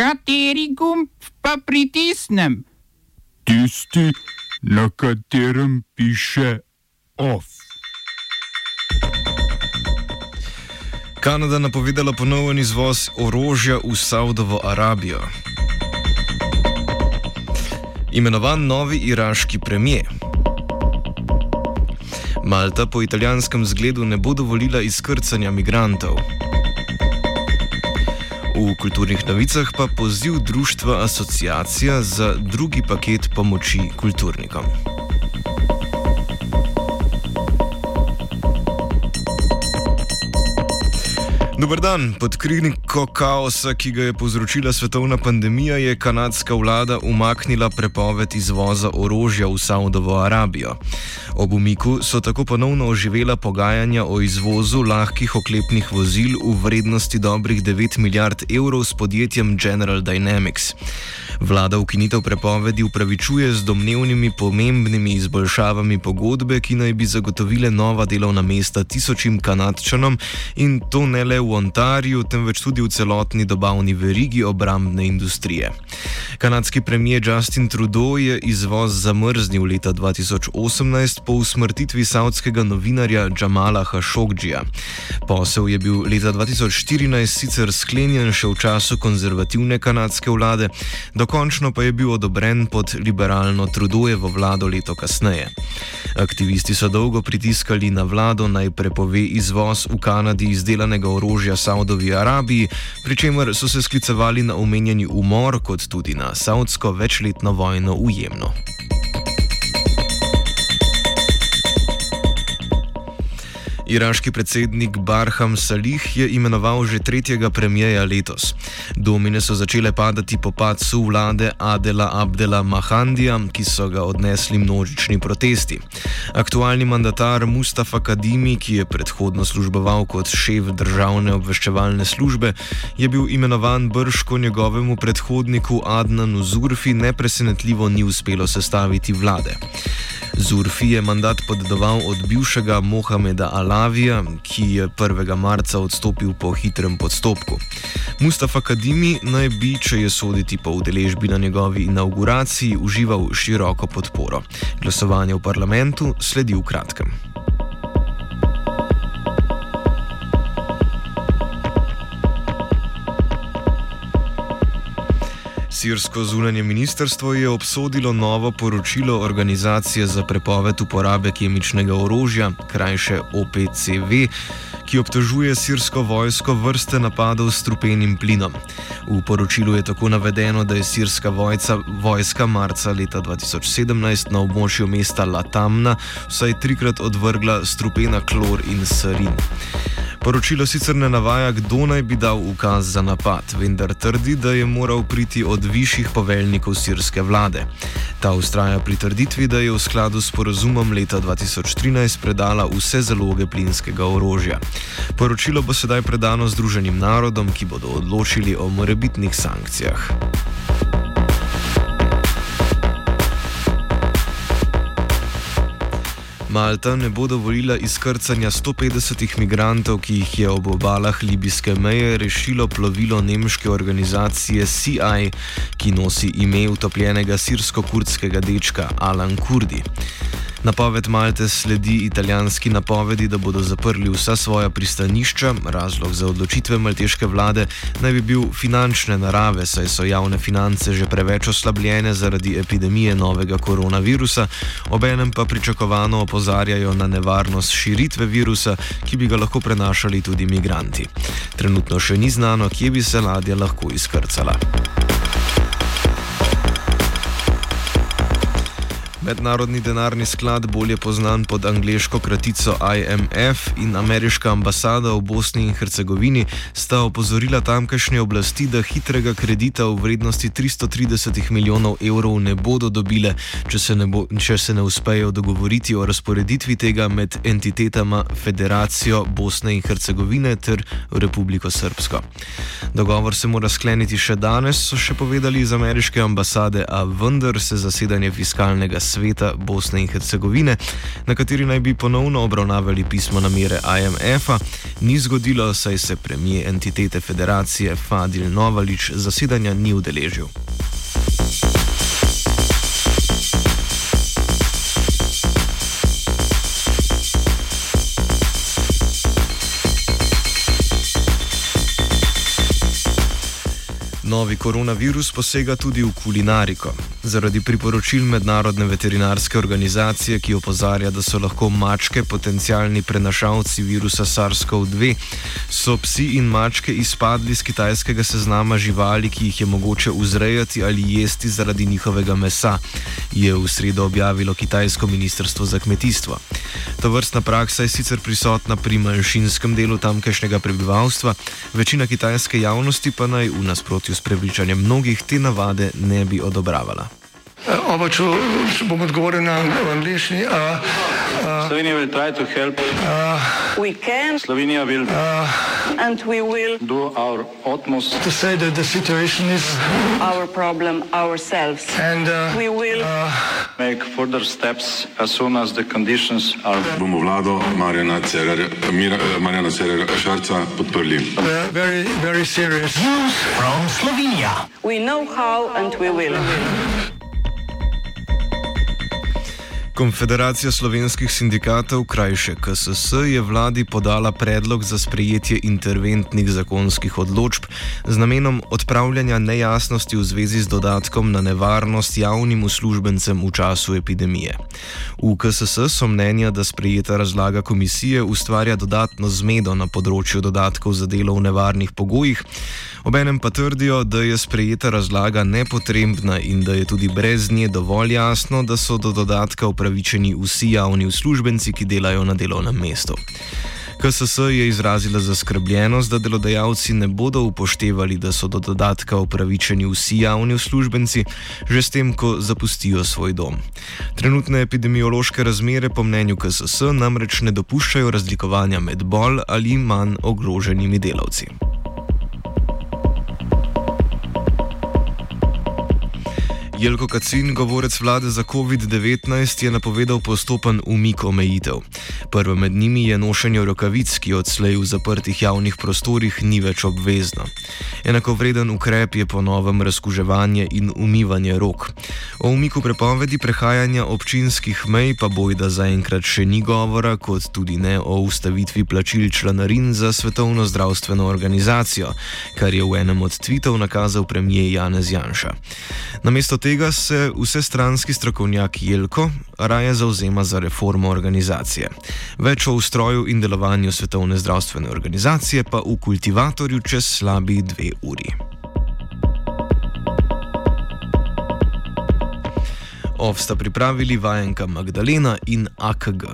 Kateri gumb pa pritisnem? Tisti, na katerem piše OF. Kanada napovedala ponoven izvoz orožja v Saudovo Arabijo. Imenovan novi iraški premijer. Malta po italijanskem zgledu ne bo dovolila izkrcanja migrantov. V kulturnih novicah pa poziv društva Asociacija za drugi paket pomoči kulturnikom. Dober dan. Pod kriniko kaosa, ki ga je povzročila svetovna pandemija, je kanadska vlada umaknila prepoved izvoza orožja v Saudovo Arabijo. Ob umiku so tako ponovno oživela pogajanja o izvozu lahkih oklepnih vozil v vrednosti dobrih 9 milijard evrov s podjetjem General Dynamics. Vlada ukinitev prepovedi upravičuje z domnevnimi pomembnimi izboljšavami pogodbe, ki naj bi zagotovile nova delovna mesta tisočim kanadčanom in to ne le v Ontariju, temveč tudi v celotni dobavni verigi obrambne industrije. Kanadski premijer Justin Trudeau je izvoz zamrznil leta 2018 po usmrtitvi savdskega novinarja Džamala Hašogdžija. Posel je bil leta 2014 sicer sklenjen še v času konzervativne kanadske vlade, dokončno pa je bil odobren pod liberalno Trudeaujevo vlado leto kasneje. Aktivisti so dolgo pritiskali na vlado naj prepove izvoz v Kanadi izdelanega orožja Saudovi Arabiji, pri čemer so se sklicevali na omenjeni umor, kot tudi na saudsko večletno vojno v Jemnu. Iraški predsednik Barham Salih je imenoval že tretjega premijeja letos. Domine so začele padati po padcu vlade Adela Abdela Mahandija, ki so ga odnesli množični protesti. Aktualni mandatar Mustafa Kadimi, ki je predhodno služboval kot šef državne obveščevalne službe, je bil imenovan brško njegovemu predhodniku Adnanu Zurfi nepresenetljivo ni uspelo sestaviti vlade. Zurfi je mandat podedoval od bivšega Mohameda Alavija, ki je 1. marca odstopil po hitrem postopku. Mustafa Kadimi naj bi, če je soditi po udeležbi na njegovi inauguraciji, užival široko podporo. Glasovanje v parlamentu sledi v kratkem. Sirsko zunanje ministrstvo je obsodilo novo poročilo Organizacije za prepoved uporabe kemičnega orožja, krajše OPCV, ki obtožuje sirsko vojsko vrste napadov s strupenim plinom. V poročilu je tako navedeno, da je sirska vojca, vojska marca leta 2017 na območju mesta Latamna vsaj trikrat odvrgla strupena klor in sarin. Poročilo sicer ne navaja, kdo naj bi dal ukaz za napad, vendar trdi, da je moral priti od višjih poveljnikov sirske vlade. Ta ustraja pri trditvi, da je v skladu s porazumom leta 2013 predala vse zaloge plinskega orožja. Poročilo bo sedaj predano Združenim narodom, ki bodo odločili o morebitnih sankcijah. Malta ne bo dovolila izkrcanja 150 migrantov, ki jih je ob obalah libijske meje rešilo plovilo nemške organizacije CI, ki nosi ime utopljenega sirsko-kurdskega dečka Alan Kurdi. Napoved Malte sledi italijanski napovedi, da bodo zaprli vsa svoja pristanišča. Razlog za odločitve malteške vlade naj bi bil finančne narave, saj so javne finance že preveč oslabljene zaradi epidemije novega koronavirusa, obenem pa pričakovano opozarjajo na nevarnost širitve virusa, ki bi ga lahko prenašali tudi migranti. Trenutno še ni znano, kje bi se ladja lahko izkrcala. Mednarodni denarni sklad, bolje znan pod angliško kratico IMF in ameriška ambasada v Bosni in Hercegovini, sta opozorila tamkajšnje oblasti, da hitrega kredita v vrednosti 330 milijonov evrov ne bodo dobile, če se ne, bo, če se ne uspejo dogovoriti o razporeditvi tega med entitetama Federacijo Bosne in Hercegovine ter Republiko Srpsko. Dogovor se mora skleniti še danes, so še povedali iz ameriške ambasade, a vendar se zasedanje fiskalnega sveta sveta Bosne in Hercegovine, na kateri naj bi ponovno obravnavali pismo namere IMF-a, ni zgodilo, saj se premije entitete federacije Fadil Novalič zasedanja ni udeležil. Novi koronavirus posega tudi v kulinariko. Zaradi priporočil Mednarodne veterinarske organizacije, ki opozarja, da so lahko mačke potencijalni prenašalci virusa SARS-CoV-2, so psi in mačke izpadli z kitajskega seznama živali, ki jih je mogoče vzrejati ali jesti zaradi njihovega mesa, je v sredo objavilo kitajsko ministrstvo za kmetijstvo. To vrstna praksa je sicer prisotna pri manjšinskem delu tamkajšnjega prebivalstva, večina kitajske javnosti pa naj v nasprotju s prepričanjem mnogih te navade ne bi odobravala. Oba, če, če bom odgovoril na angliški. Slovenija will try to help. We can Slovenija will and we will do our utmost To say that the situation is our problem ourselves. and uh, We will make further steps as soon as the conditions are. bomo vlado Marjana eh, Marjana Cererja Šarca podprli. uh, very, very serious. we know how and we will. Konfederacija slovenskih sindikatov, krajše KSS, je vladi podala predlog za sprejetje interventnih zakonskih odločb z namenom odpravljanja nejasnosti v zvezi z dodatkom na nevarnost javnim uslužbencem v času epidemije. V KSS so mnenja, da sprejeta razlaga komisije ustvarja dodatno zmedo na področju dodatkov za delo v nevarnih pogojih, obenem pa trdijo, da je sprejeta razlaga nepotrebna in da je tudi brez nje dovolj jasno, da so do dodatka upravičeni vsi javni uslužbenci, ki delajo na delovnem mestu. KSS je izrazila zaskrbljenost, da delodajalci ne bodo upoštevali, da so do dodatka upravičeni vsi javni uslužbenci, že s tem, ko zapustijo svoj dom. Trenutne epidemiološke razmere po mnenju KSS namreč ne dopuščajo razlikovanja med bolj ali manj ogroženimi delavci. Jelko Kacin, govorec vlade za COVID-19, je napovedal postopen umik omejitev. Prva med njimi je nošenje rokavic, ki odslej v zaprtih javnih prostorih ni več obvezno. Enako vreden ukrep je ponovem razkuževanje in umivanje rok. O umiku prepovedi prehajanja občinskih mej pa bojda zaenkrat še ni govora, kot tudi ne o ustavitvi plačil članarin za Svetovno zdravstveno organizacijo, kar je v enem od tvitev nakazal premijer Janez Janša. Namesto tega se vsestranski strokovnjak Jelko raje zauzema za reformo organizacije. Več o ustroju in delovanju Svetovne zdravstvene organizacije pa v kultivatorju čez slabi dve uri. Ovsta pripravili vajenka Magdalena in AKG.